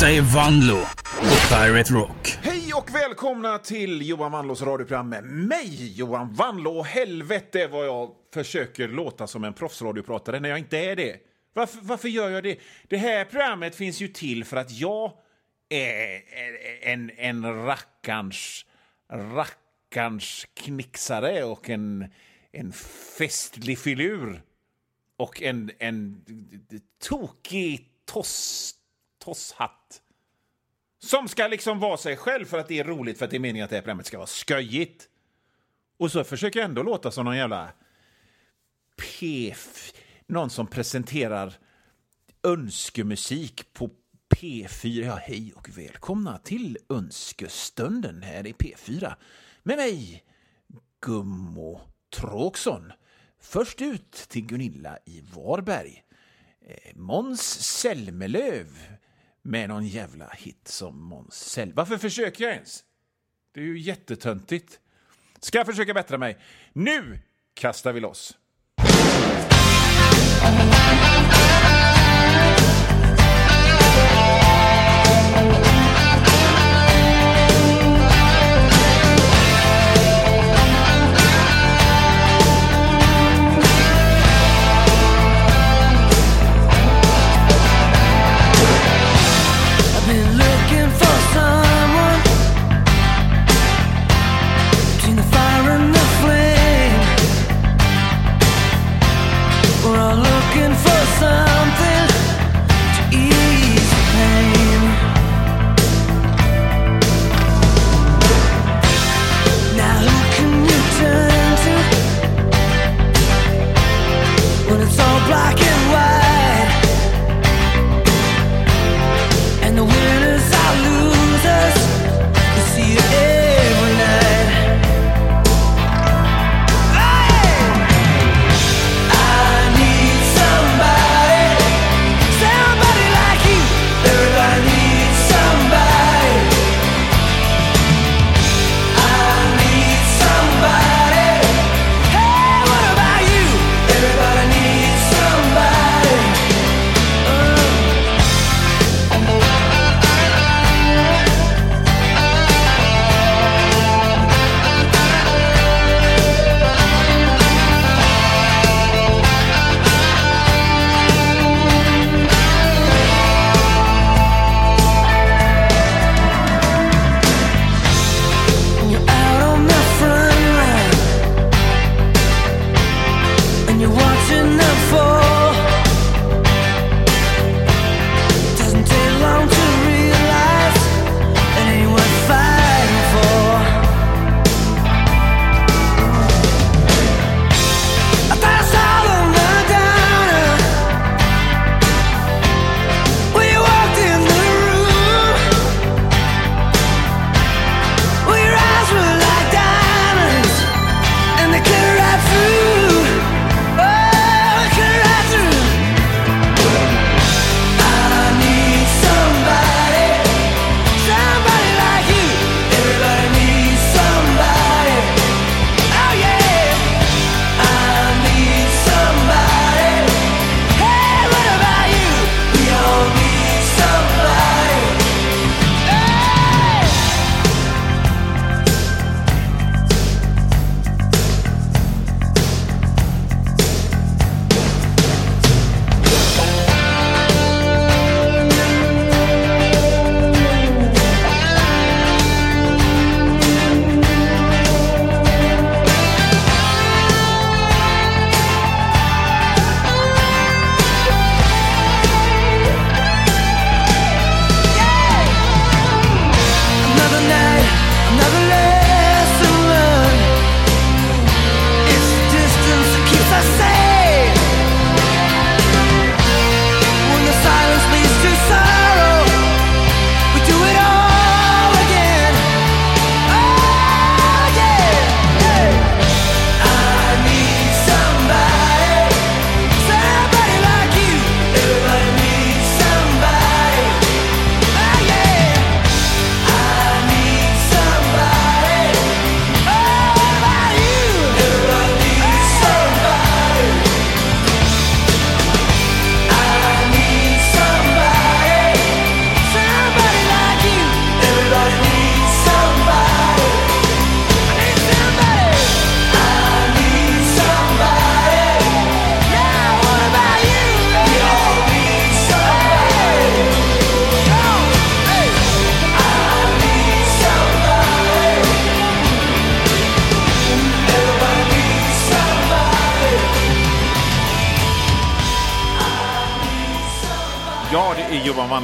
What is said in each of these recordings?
Detta är Vanlo på Pirate Rock. Hej och välkomna till Johan Vanlos radioprogram med mig, Johan Vanlo. Helvete vad jag försöker låta som en proffsradiopratare när jag inte är det. Varför, varför gör jag det? Det här programmet finns ju till för att jag är en, en rackarns, rackarns knixare och en, en festlig filur. Och en, en tokig toss, tosshatt. Som ska liksom vara sig själv för att det är roligt, för att det är meningen att det här programmet ska vara sköjigt. Och så försöker jag ändå låta som någon jävla PF... Någon som presenterar önskemusik på P4. Ja, hej och välkomna till Önskestunden här i P4 med mig, Gummo Tråksson. Först ut till Gunilla i Varberg. Eh, Måns Zelmerlöw med någon jävla hit som Måns Varför försöker jag ens? Det är ju jättetöntigt. Ska jag försöka bättra mig? Nu kastar vi loss!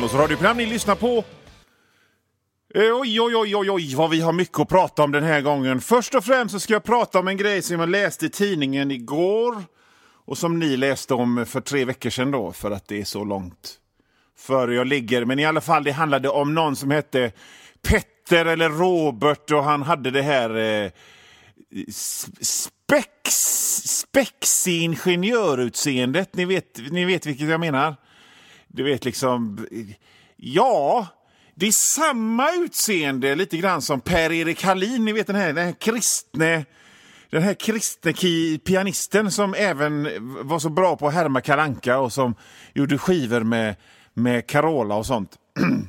Det radioprogram ni lyssnar på. Oj, oj, oj, oj, oj, vad vi har mycket att prata om den här gången. Först och främst så ska jag prata om en grej som jag läste i tidningen igår och som ni läste om för tre veckor sedan då, för att det är så långt före jag ligger. Men i alla fall, det handlade om någon som hette Petter eller Robert och han hade det här eh, spex, spexingenjörutseendet. Ni vet, ni vet vilket jag menar. Du vet liksom, ja, det är samma utseende lite grann som Per-Erik Hallin, ni vet den här, den här kristne den här kristne pianisten som även var så bra på att härma Karanka och som gjorde skivor med, med Carola och sånt.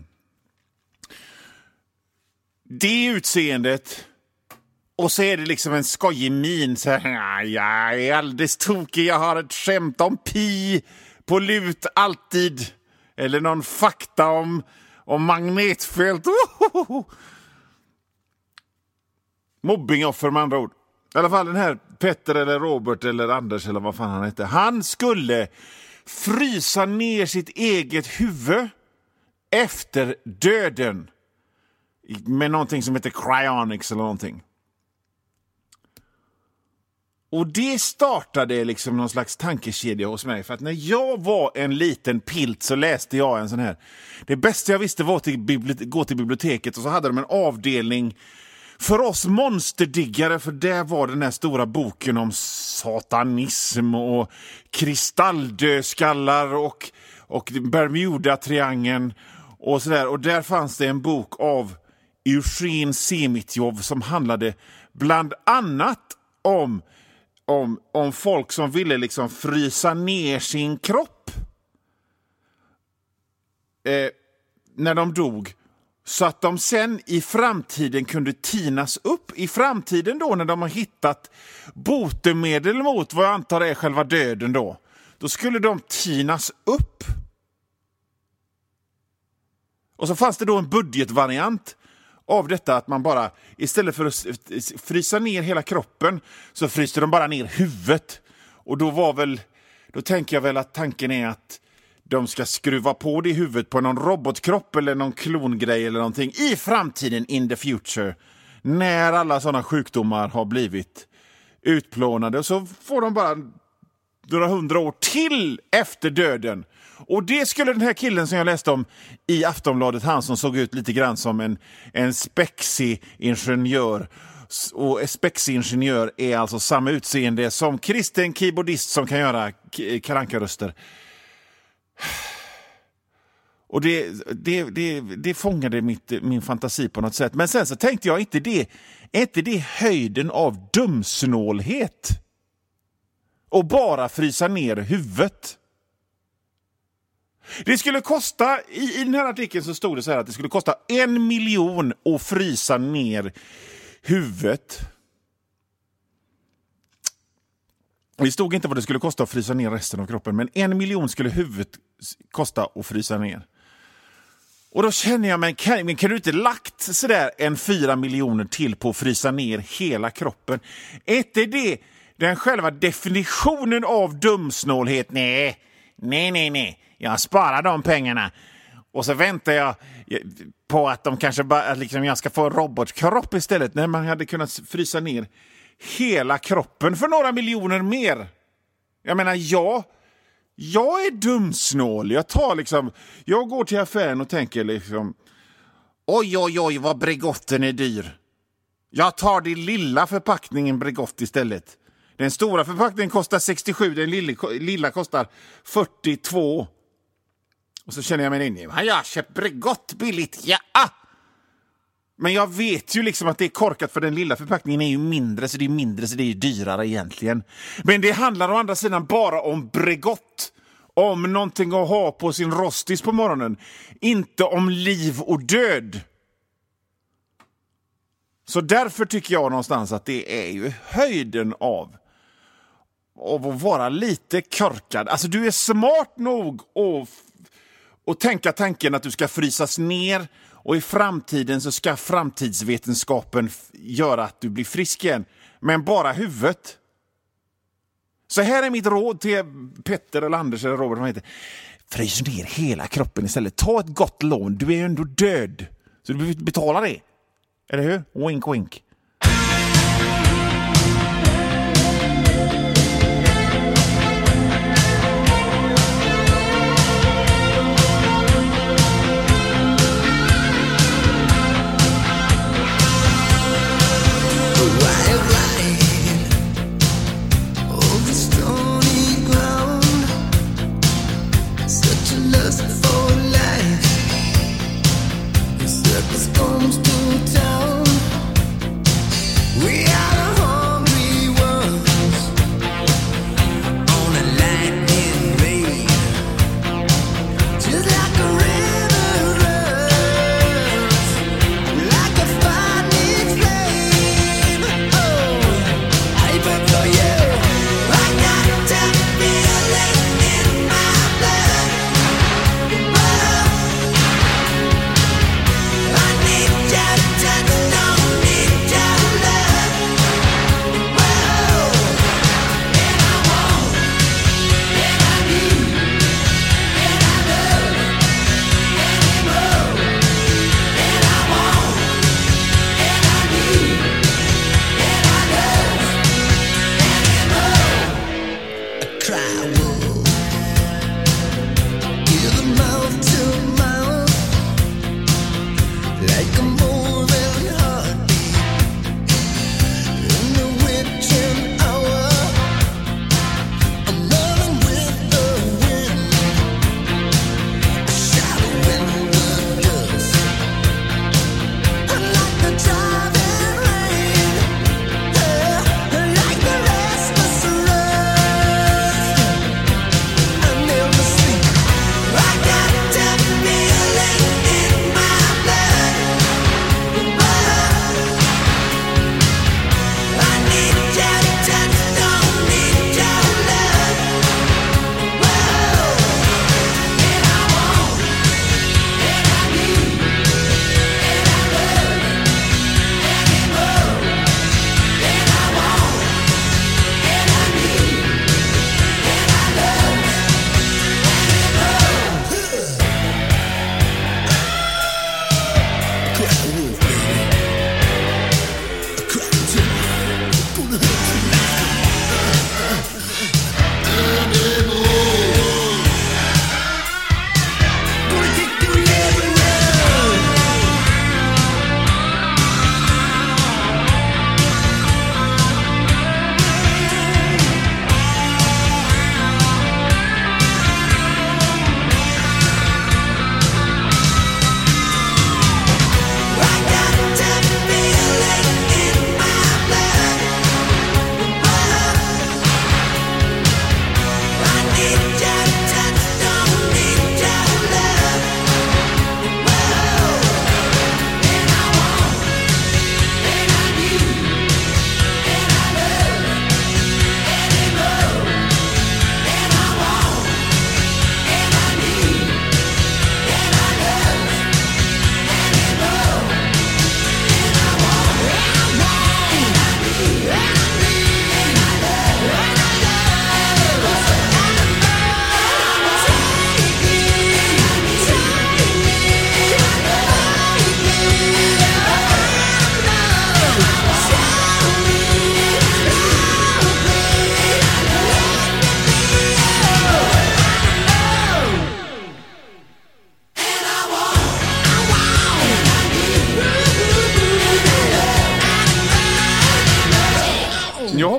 Det utseendet och så är det liksom en skojig min. Så här, jag är alldeles tokig, jag har ett skämt om pi på lut alltid. Eller någon fakta om, om magnetfält. Mobbingoffer med andra ord. I alla fall den här Petter eller Robert eller Anders eller vad fan han hette. Han skulle frysa ner sitt eget huvud efter döden. Med någonting som heter cryonics eller någonting. Och det startade liksom någon slags tankekedja hos mig. För att när jag var en liten pilt så läste jag en sån här. Det bästa jag visste var att gå till biblioteket och så hade de en avdelning för oss monsterdiggare, för där var den här stora boken om satanism och kristalldödskallar och, och Bermuda-triangeln och sådär. Och där fanns det en bok av Eugen Semitjov som handlade bland annat om, om, om folk som ville liksom frysa ner sin kropp eh, när de dog så att de sen i framtiden kunde tinas upp. I framtiden då när de har hittat botemedel mot vad jag antar är själva döden då, då skulle de tinas upp. Och så fanns det då en budgetvariant av detta att man bara istället för att frysa ner hela kroppen så fryste de bara ner huvudet. Och då var väl, då tänker jag väl att tanken är att de ska skruva på det i huvudet på någon robotkropp eller någon klongrej eller någonting i framtiden, in the future. När alla sådana sjukdomar har blivit utplånade så får de bara några hundra år till efter döden. Och det skulle den här killen som jag läste om i Aftonbladet, han som såg ut lite grann som en, en spexig ingenjör. Och spexig ingenjör är alltså samma utseende som kristen keyboardist som kan göra karankaröster. Och det, det, det, det fångade mitt, min fantasi på något sätt. Men sen så tänkte jag, inte det, är inte det höjden av dumsnålhet? Och bara frysa ner huvudet? Det skulle kosta, i, i den här artikeln så stod det så här att det skulle kosta en miljon att frysa ner huvudet. Det stod inte vad det skulle kosta att frysa ner resten av kroppen, men en miljon skulle huvudet kosta att frysa ner. Och då känner jag, men kan, men kan du inte lagt sådär en fyra miljoner till på att frysa ner hela kroppen? Är inte det den själva definitionen av dumsnålhet? Nej, nej, nej, nej. Jag sparar de pengarna. Och så väntar jag på att de kanske bara, liksom jag ska få en robotkropp istället. När man hade kunnat frysa ner hela kroppen för några miljoner mer. Jag menar, jag, jag är dumsnål. Jag tar liksom, jag går till affären och tänker liksom, oj, oj, oj, vad Bregotten är dyr. Jag tar den lilla förpackningen Bregott istället. Den stora förpackningen kostar 67, den lilla, lilla kostar 42. Och så känner jag mig inne, har jag köpt Bregott billigt? Ja! Men jag vet ju liksom att det är korkat för den lilla förpackningen är ju mindre så det är mindre så det är dyrare egentligen. Men det handlar å andra sidan bara om Bregott. Om någonting att ha på sin rostis på morgonen. Inte om liv och död. Så därför tycker jag någonstans att det är ju höjden av av att vara lite korkad. Alltså du är smart nog att, att tänka tanken att du ska frysas ner och i framtiden så ska framtidsvetenskapen göra att du blir frisk igen. Men bara huvudet. Så här är mitt råd till Petter eller Anders eller Robert. Vad heter. Frys ner hela kroppen istället. Ta ett gott lån. Du är ju ändå död. Så du behöver betala det. Eller hur? Wink, wink.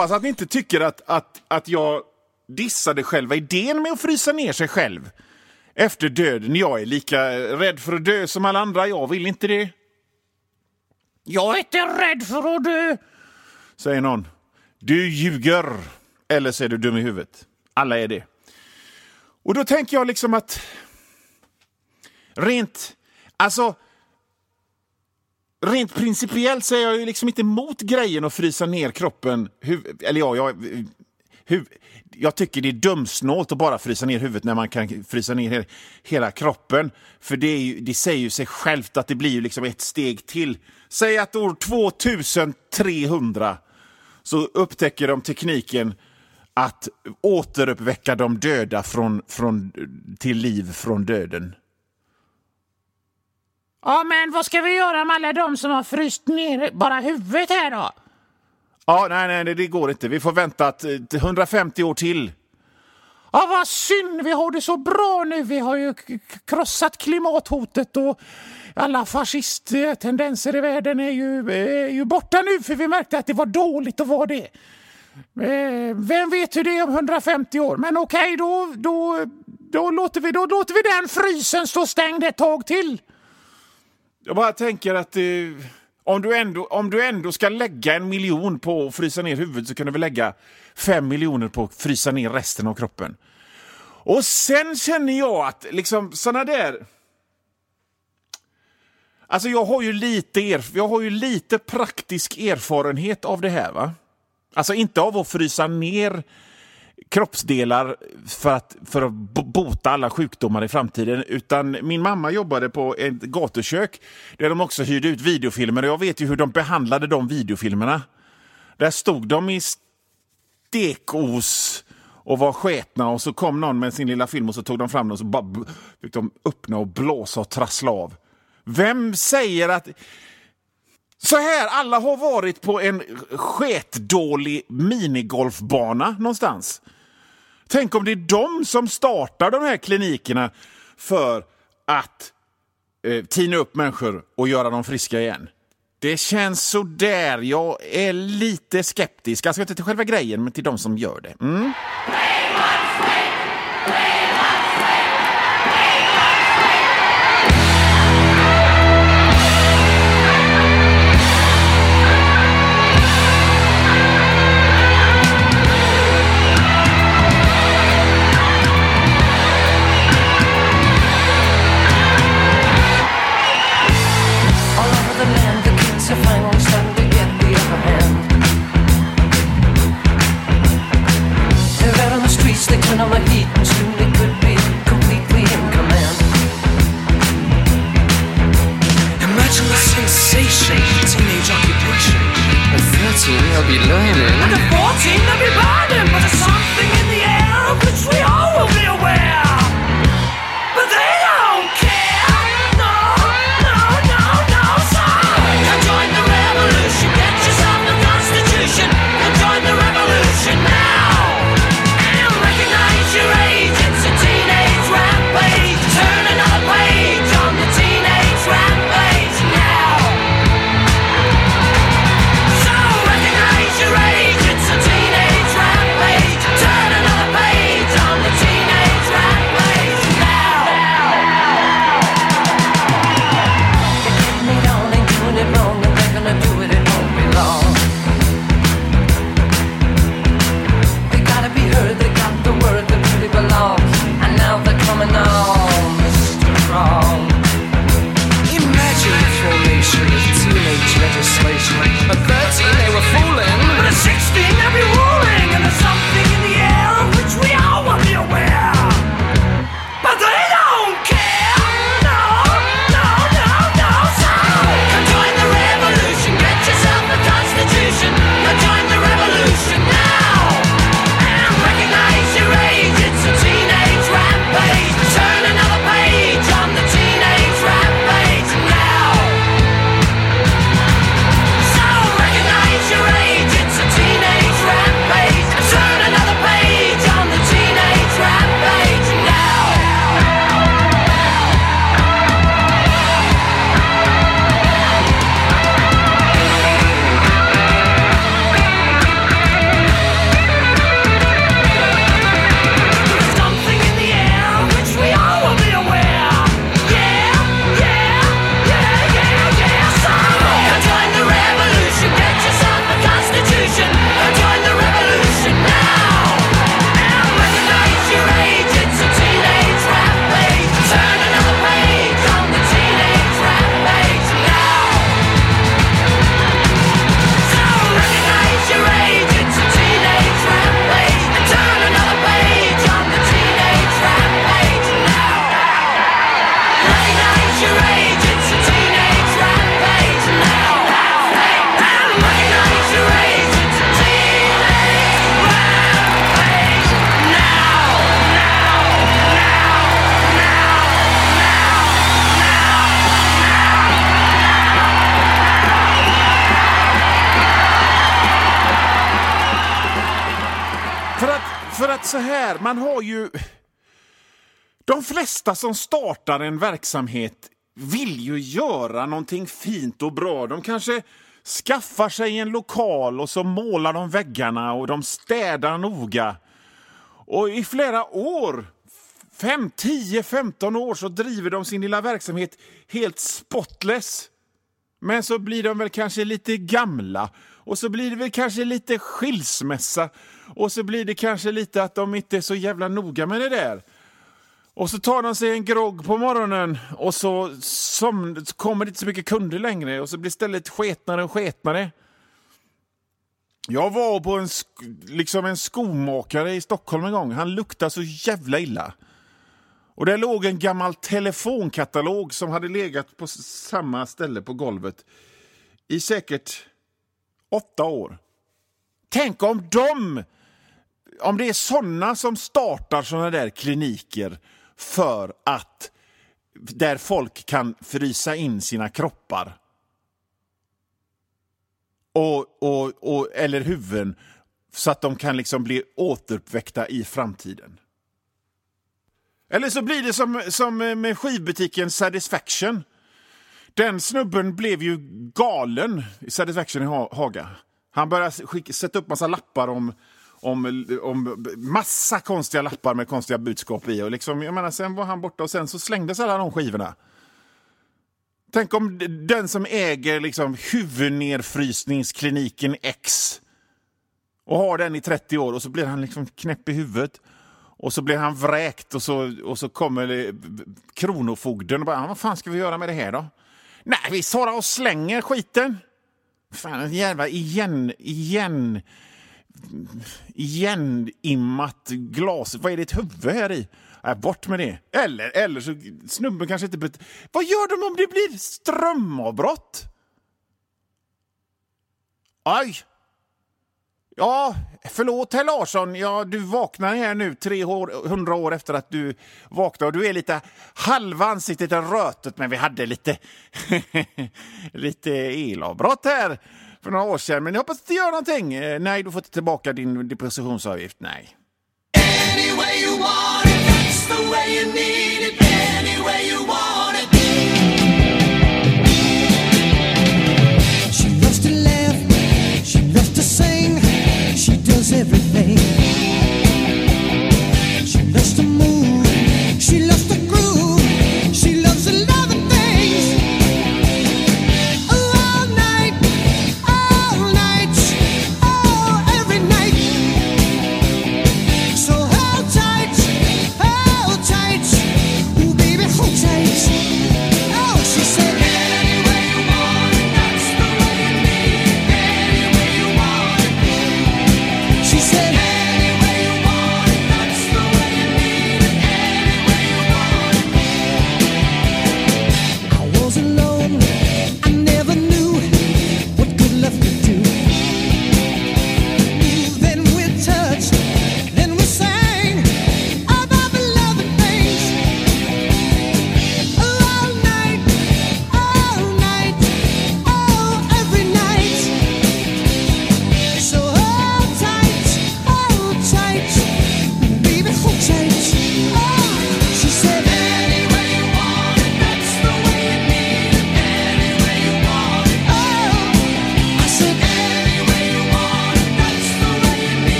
Hoppas att ni inte tycker att, att, att jag dissade själva idén med att frysa ner sig själv efter döden. Jag är lika rädd för att dö som alla andra. Jag vill inte det. Jag är inte rädd för att dö, säger någon. Du ljuger. Eller så är du dum i huvudet. Alla är det. Och då tänker jag liksom att... Rent... Alltså... Rent principiellt så är jag ju liksom inte emot grejen att frysa ner kroppen. Huv eller ja, jag, huv jag tycker det är dumsnålt att bara frysa ner huvudet när man kan frysa ner he hela kroppen. För det, är ju, det säger ju sig självt att det blir ju liksom ett steg till. Säg att år 2300 så upptäcker de tekniken att återuppväcka de döda från, från, till liv från döden. Ja, men vad ska vi göra med alla de som har fryst ner bara huvudet här då? Ja, nej, nej, det- går inte. Vi får vänta till 150 år till. Ja, vad synd. Vi har det så bra nu. Vi har ju krossat klimathotet och alla fascisttendenser i världen är ju, är ju borta nu för vi märkte att det var dåligt att vara det. Eh, Vem vet hur det är om 150 år? Men okej, då, då, då, låter vi, då låter vi den frysen stå stängd ett tag till. Jag bara tänker att eh, om, du ändå, om du ändå ska lägga en miljon på att frysa ner huvudet så kan du väl lägga fem miljoner på att frysa ner resten av kroppen. Och sen känner jag att liksom sådana där... Alltså jag har ju lite, erf- jag har ju lite praktisk erfarenhet av det här. va? Alltså inte av att frysa ner kroppsdelar för att, för att bota alla sjukdomar i framtiden. Utan min mamma jobbade på ett gatukök där de också hyrde ut videofilmer. Och jag vet ju hur de behandlade de videofilmerna. Där stod de i stekos och var sketna och så kom någon med sin lilla film och så tog de fram den och så bara fick de öppna och blåsa och trassla av. Vem säger att... Så här, alla har varit på en sketdålig minigolfbana någonstans. Tänk om det är de som startar de här klinikerna för att eh, tina upp människor och göra dem friska igen. Det känns så där. Jag är lite skeptisk. Alltså inte till själva grejen, men till de som gör det. Mm. Streets, they turn on the heat, and soon could be completely in command. Imagine the sensation, teenage occupation. At 13, I'll be learning. And at 14, they'll be burning, här, man har ju... De flesta som startar en verksamhet vill ju göra någonting fint och bra. De kanske skaffar sig en lokal och så målar de väggarna och de städar noga. Och i flera år, 5, 10, 15 år, så driver de sin lilla verksamhet helt spotless. Men så blir de väl kanske lite gamla och så blir det väl kanske lite skilsmässa och så blir det kanske lite att de inte är så jävla noga med det där. Och så tar de sig en grogg på morgonen och så, som, så kommer det inte så mycket kunder längre och så blir stället sketnare och sketnare. Jag var på en, sk- liksom en skomakare i Stockholm en gång. Han luktade så jävla illa. Och där låg en gammal telefonkatalog som hade legat på samma ställe på golvet i säkert åtta år. Tänk om de, om det är såna som startar såna där kliniker för att där folk kan frysa in sina kroppar och, och, och, eller huvuden så att de kan liksom bli återuppväckta i framtiden. Eller så blir det som, som med skivbutiken Satisfaction. Den snubben blev ju galen i Satisfaction i Haga. Han började skicka, sätta upp massa lappar om, om, om massa konstiga lappar med konstiga budskap i. Och liksom, jag menar, sen var han borta och sen så slängdes alla de skivorna. Tänk om den som äger liksom huvudnedfrysningskliniken X och har den i 30 år och så blir han liksom knäpp i huvudet. Och så blir han vräkt och så, och så kommer kronofogden och bara, vad fan ska vi göra med det här då? Nej, vi tar och slänger skiten. Fan, jävla igen, igen, igenimmat glas. Vad är ditt huvud här i? Nej, bort med det. Eller, eller så snubben kanske inte... Bet- Vad gör de om det blir strömavbrott? Aj! Ja, förlåt herr Larsson. Ja, du vaknar här nu 300 år efter att du vaknade och du är lite halva ansiktet är rötet men vi hade lite, lite elavbrott här för några år sedan. Men jag hoppas att det gör någonting. Eh, Nej, du får inte tillbaka din depressionsavgift. Nej. Any way you want it, that's the way you need it. Any way you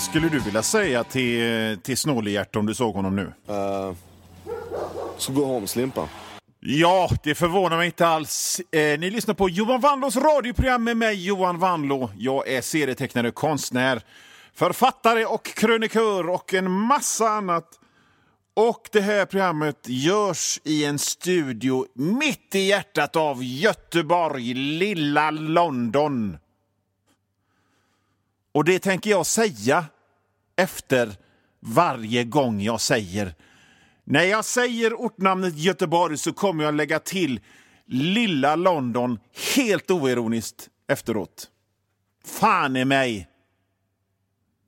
vad skulle du vilja säga till, till Snålehjärta om du såg honom nu? Så gå hem Slimpa. Ja, det förvånar mig inte alls. Eh, ni lyssnar på Johan Wanlås radioprogram med mig, Johan Wanlå. Jag är serietecknare, konstnär, författare och krönikör och en massa annat. Och det här programmet görs i en studio mitt i hjärtat av Göteborg, lilla London. Och det tänker jag säga efter varje gång jag säger när jag säger ortnamnet Göteborg så kommer jag lägga till lilla London helt oironiskt efteråt. Fan i mig!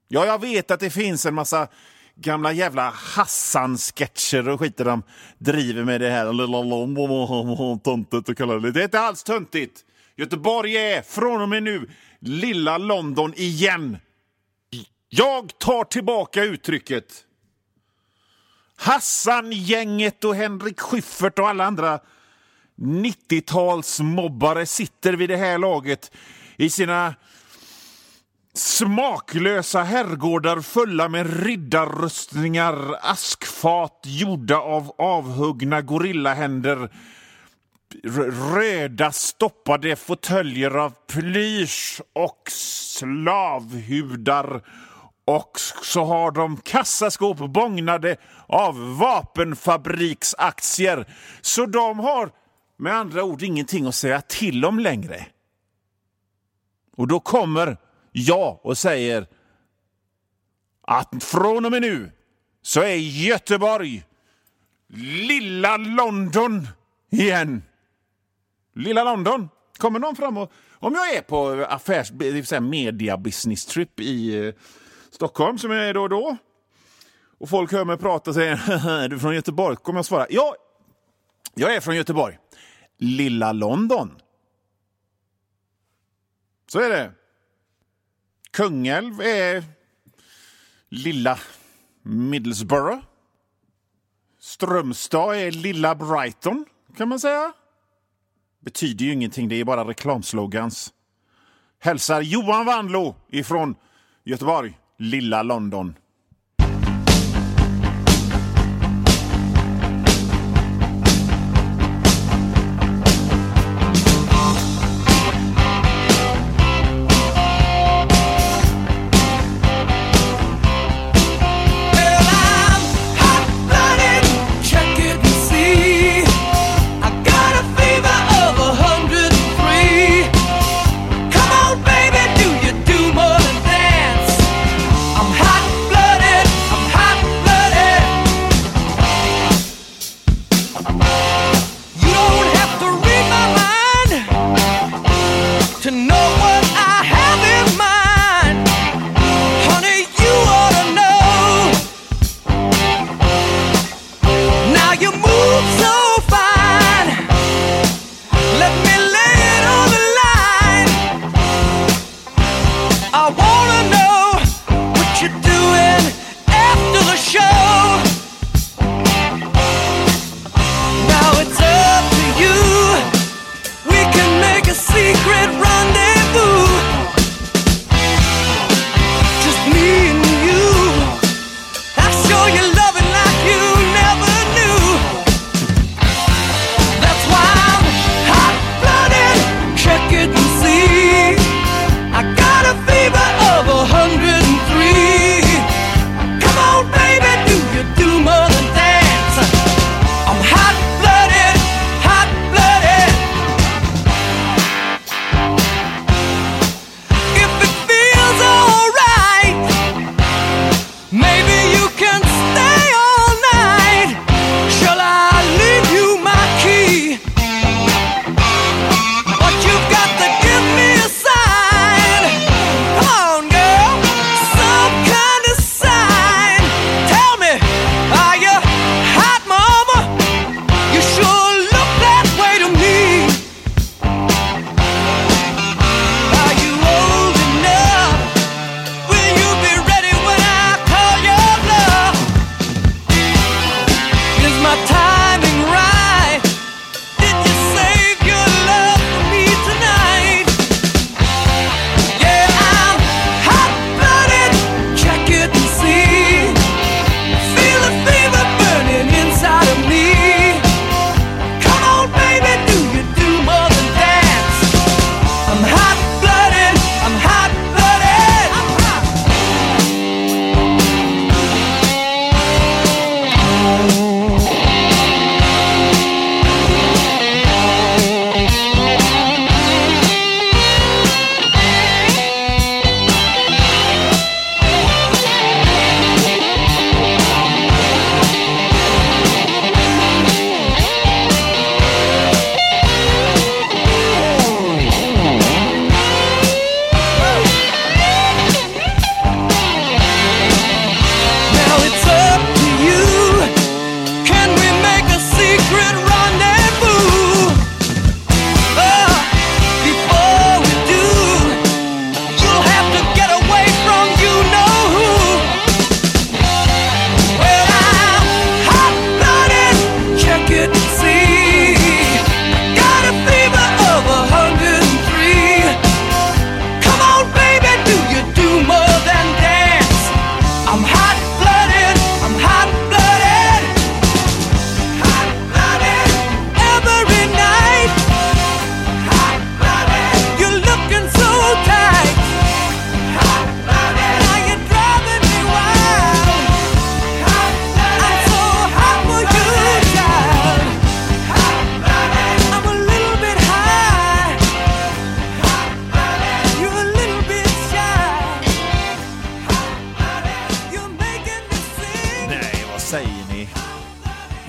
Ja, jag vet att det finns en massa gamla jävla Hassan-sketcher och skit där de driver med det här. Lilla töntigt och kallar det. Det är inte alls töntigt. Göteborg är från och med nu lilla London igen. Jag tar tillbaka uttrycket. Hassan-gänget och Henrik Schyffert och alla andra 90-talsmobbare sitter vid det här laget i sina smaklösa herrgårdar fulla med riddarrustningar, askfat gjorda av avhuggna gorillahänder röda stoppade fåtöljer av plysch och slavhudar och så har de kassaskåp bågnade av vapenfabriksaktier. Så de har med andra ord ingenting att säga till om längre. Och då kommer jag och säger att från och med nu så är Göteborg lilla London igen. Lilla London. Kommer någon fram och... Om jag är på affärs, det vill säga media business trip i eh, Stockholm, som jag är då och då, och folk hör mig prata och säger är du från Göteborg? kommer jag svara ja, jag är från Göteborg. Lilla London. Så är det. Kungälv är lilla Middlesbrough. Strömstad är lilla Brighton, kan man säga. Betyder ju ingenting, det är bara reklamslogans. Hälsar Johan Wandlo ifrån Göteborg, lilla London.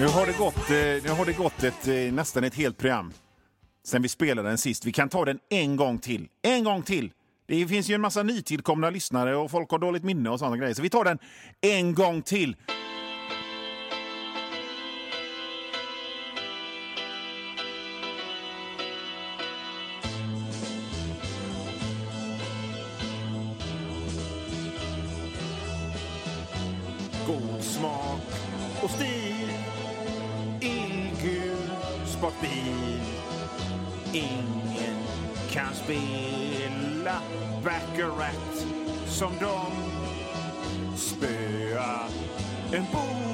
Nu har det gått, eh, nu har det gått ett, eh, nästan ett helt program sen vi spelade den sist. Vi kan ta den en gång till. En gång till! Det finns ju en massa nytillkomna lyssnare och folk har dåligt minne och sådana grejer. Så vi tar den en gång till. Spela Baccarat som de Spöa en bov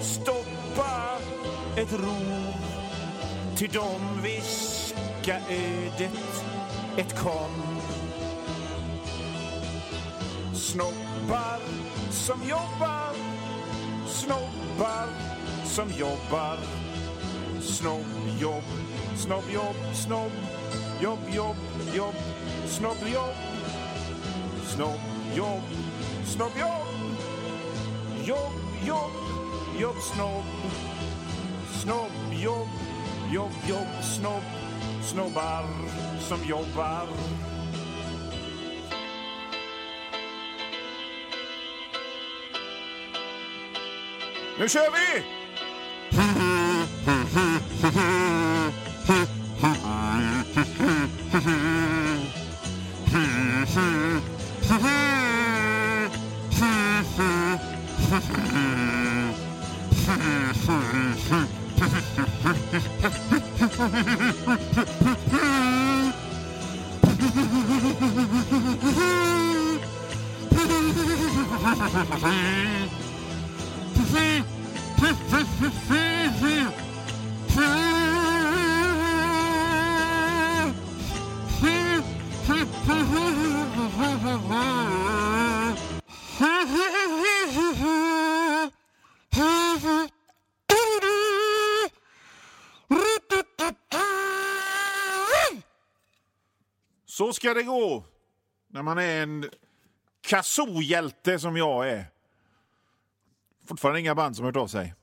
Stoppa ett rov. Till dem viska ödet ett kom. Snobbar som jobbar Snobbar som jobbar. Snobbjobb, snobbjobb, snobb Jobb, jobb, jobb. Snobbjobb Snobbjobb, snobbjobb Jobb, jobb, jobb, snobb. Snobb, jobb, jobb, jobb, snobb. Snobbar som jobbar. Nu kör vi! Ska det gå när man är en kazoo-hjälte som jag är. Fortfarande inga band som hört av sig.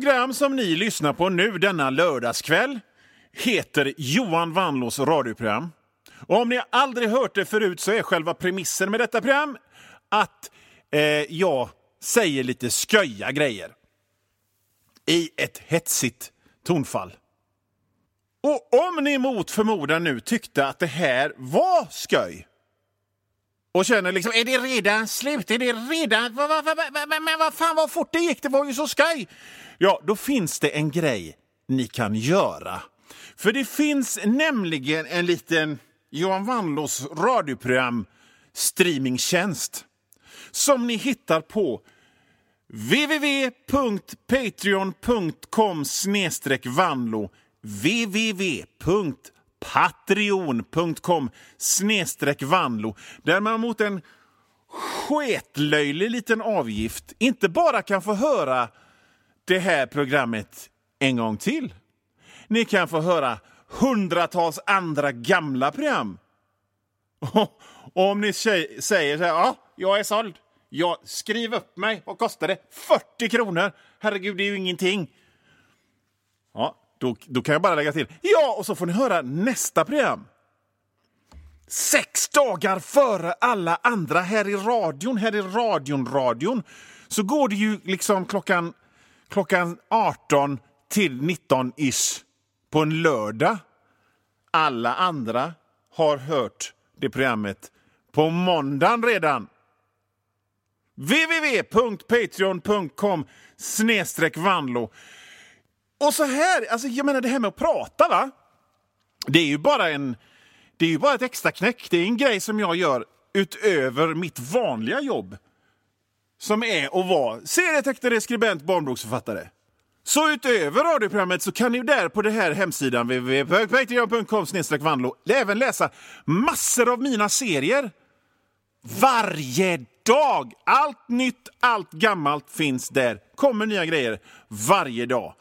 Program som ni lyssnar på nu denna lördagskväll heter Johan Wanlås radioprogram. Och om ni aldrig hört det förut så är själva premissen med detta program att eh, jag säger lite sköja grejer i ett hetsigt tonfall. Och om ni mot förmodan nu tyckte att det här var sköj och känner liksom, är det redan slut? Är det redan... Men vad fan vad fort det gick, det var ju så skoj! Ja, då finns det en grej ni kan göra. För det finns nämligen en liten Johan Wannlås radioprogram streamingtjänst som ni hittar på www.patreon.com vanlo www.patreon.com vanlo där man mot en sketlöjlig liten avgift inte bara kan få höra det här programmet en gång till. Ni kan få höra hundratals andra gamla program. Och om ni säger så här, ja, jag är såld. Jag, skriv upp mig. Vad kostar det? 40 kronor! Herregud, det är ju ingenting. Ja, då, då kan jag bara lägga till. Ja, och så får ni höra nästa program. Sex dagar före alla andra här i radion, här i radion, radion, så går det ju liksom klockan, klockan 18 till 19-ish på en lördag. Alla andra har hört det programmet på måndagen redan. www.patreon.com snedstreck vanlo. Och så här, alltså jag menar det här med att prata va? Det är ju bara en... Det är ju bara ett extra knäck. Det är en grej som jag gör utöver mitt vanliga jobb. Som är och var serietecknare, skribent, barnboksförfattare. Så utöver radioprogrammet så kan ni där på den här hemsidan www.patreon.com vanlo även läsa massor av mina serier. Varje dag! Allt nytt, allt gammalt finns där. kommer nya grejer varje dag.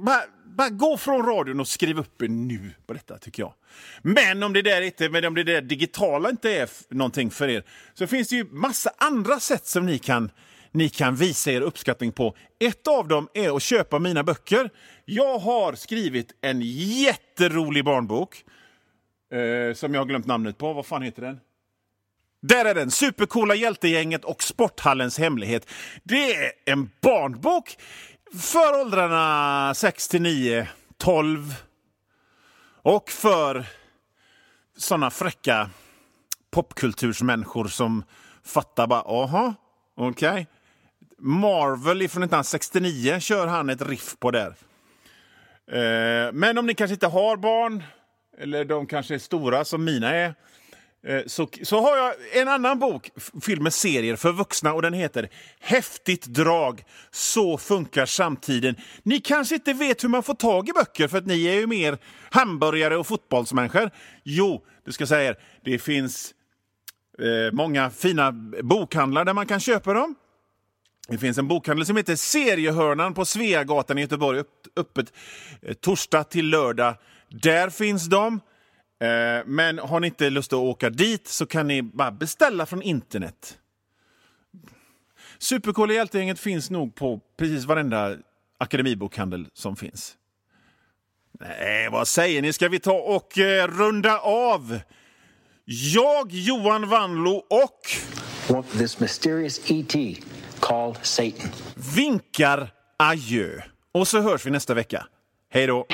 Bara, bara gå från radion och skriv upp er nu på detta, tycker jag. Men om det där, inte, men om det där digitala inte är någonting för er så finns det ju massa andra sätt som ni kan, ni kan visa er uppskattning på. Ett av dem är att köpa mina böcker. Jag har skrivit en jätterolig barnbok eh, som jag har glömt namnet på. Vad fan heter den? Där är den! Supercoola hjältegänget och Sporthallens hemlighet. Det är en barnbok för åldrarna 6 till 9, 12 och för såna fräcka popkultursmänniskor som fattar bara, aha, okej. Marvel från 1969 kör han ett riff på där. Eh, men om ni kanske inte har barn, eller de kanske är stora som mina är, Eh, så, så har jag en annan bok fylld med serier för vuxna och den heter Häftigt drag, så funkar samtiden. Ni kanske inte vet hur man får tag i böcker för att ni är ju mer hamburgare och fotbollsmänniskor. Jo, det ska jag säga er, det finns eh, många fina bokhandlar där man kan köpa dem. Det finns en bokhandel som heter Seriehörnan på Sveagatan i Göteborg, öppet eh, torsdag till lördag. Där finns de. Eh, men har ni inte lust att åka dit så kan ni bara beställa från internet. Supercoola hjältegänget finns nog på precis varenda akademibokhandel som finns. Nej, vad säger ni? Ska vi ta och eh, runda av? Jag, Johan Wanlo och What this mysterious ET called Satan. vinkar adjö. Och så hörs vi nästa vecka. Hej då!